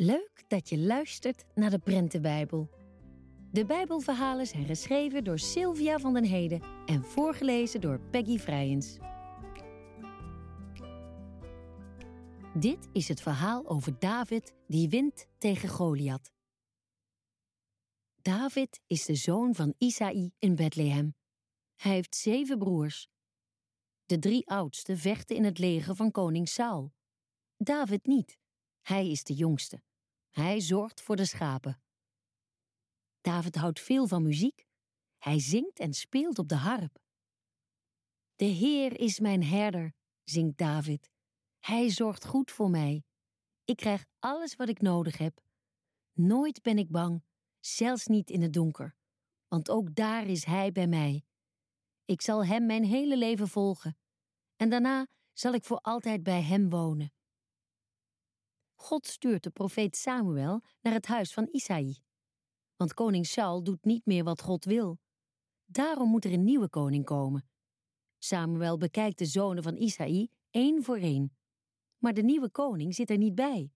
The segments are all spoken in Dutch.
Leuk dat je luistert naar de Prentenbijbel. De Bijbelverhalen zijn geschreven door Sylvia van den Heden en voorgelezen door Peggy Vrijens. Dit is het verhaal over David die wint tegen Goliath. David is de zoon van Isaï in Bethlehem. Hij heeft zeven broers. De drie oudste vechten in het leger van koning Saul. David niet. Hij is de jongste. Hij zorgt voor de schapen. David houdt veel van muziek. Hij zingt en speelt op de harp. De Heer is mijn herder, zingt David. Hij zorgt goed voor mij. Ik krijg alles wat ik nodig heb. Nooit ben ik bang, zelfs niet in het donker, want ook daar is Hij bij mij. Ik zal Hem mijn hele leven volgen en daarna zal ik voor altijd bij Hem wonen. God stuurt de profeet Samuel naar het huis van Isaï. Want koning Saul doet niet meer wat God wil. Daarom moet er een nieuwe koning komen. Samuel bekijkt de zonen van Isaï één voor één. Maar de nieuwe koning zit er niet bij.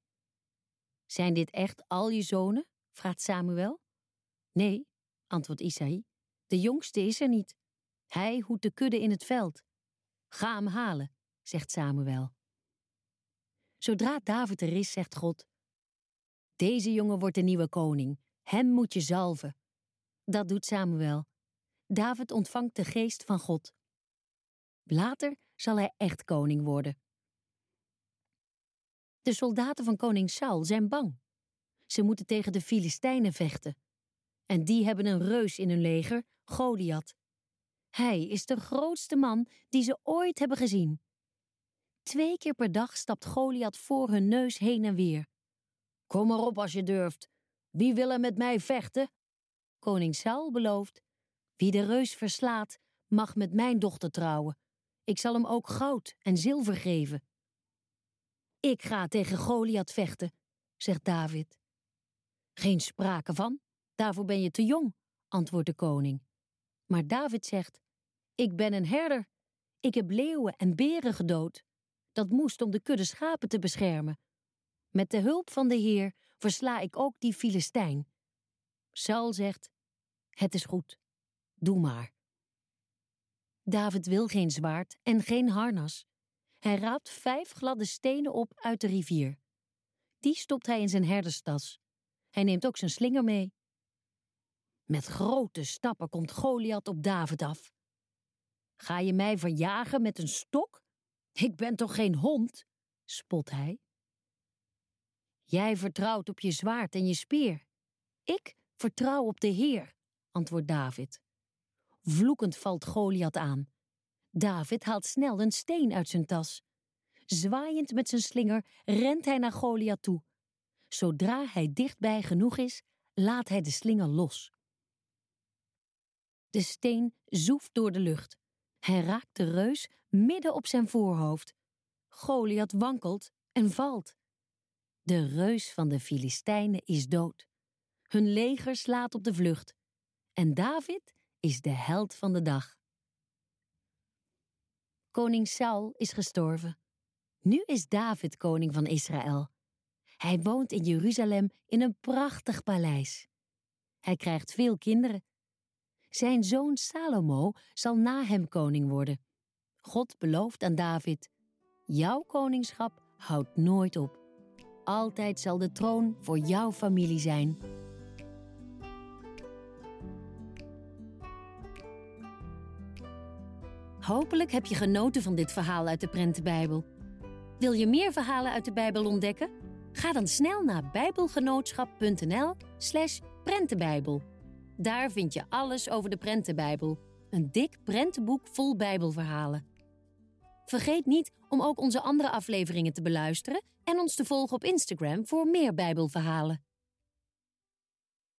Zijn dit echt al je zonen? vraagt Samuel. Nee, antwoordt Isaï. De jongste is er niet. Hij hoedt de kudde in het veld. Ga hem halen, zegt Samuel. Zodra David er is, zegt God: Deze jongen wordt de nieuwe koning. Hem moet je zalven. Dat doet Samuel. David ontvangt de geest van God. Later zal hij echt koning worden. De soldaten van koning Saul zijn bang. Ze moeten tegen de Filistijnen vechten. En die hebben een reus in hun leger, Goliath. Hij is de grootste man die ze ooit hebben gezien. Twee keer per dag stapt Goliath voor hun neus heen en weer. Kom erop als je durft. Wie wil er met mij vechten? Koning Saul belooft: Wie de reus verslaat, mag met mijn dochter trouwen. Ik zal hem ook goud en zilver geven. Ik ga tegen Goliath vechten, zegt David. Geen sprake van, daarvoor ben je te jong, antwoordt de koning. Maar David zegt: Ik ben een herder. Ik heb leeuwen en beren gedood dat moest om de kudde schapen te beschermen. Met de hulp van de Heer versla ik ook die Filistijn. Saul zegt: Het is goed, doe maar. David wil geen zwaard en geen harnas. Hij raapt vijf gladde stenen op uit de rivier. Die stopt hij in zijn herderstas. Hij neemt ook zijn slinger mee. Met grote stappen komt Goliath op David af. Ga je mij verjagen met een stok? Ik ben toch geen hond? spot hij. Jij vertrouwt op je zwaard en je speer. Ik vertrouw op de Heer, antwoordt David. Vloekend valt Goliath aan. David haalt snel een steen uit zijn tas. Zwaaiend met zijn slinger rent hij naar Goliath toe. Zodra hij dichtbij genoeg is, laat hij de slinger los. De steen zoeft door de lucht. Hij raakt de reus midden op zijn voorhoofd. Goliath wankelt en valt. De reus van de Filistijnen is dood. Hun leger slaat op de vlucht. En David is de held van de dag. Koning Saul is gestorven. Nu is David koning van Israël. Hij woont in Jeruzalem in een prachtig paleis. Hij krijgt veel kinderen zijn zoon Salomo zal na hem koning worden. God belooft aan David: Jouw koningschap houdt nooit op. Altijd zal de troon voor jouw familie zijn. Hopelijk heb je genoten van dit verhaal uit de Prentenbijbel. Wil je meer verhalen uit de Bijbel ontdekken? Ga dan snel naar bijbelgenootschap.nl/slash prentenbijbel. Daar vind je alles over de Prentenbijbel. Een dik prentenboek vol Bijbelverhalen. Vergeet niet om ook onze andere afleveringen te beluisteren en ons te volgen op Instagram voor meer Bijbelverhalen.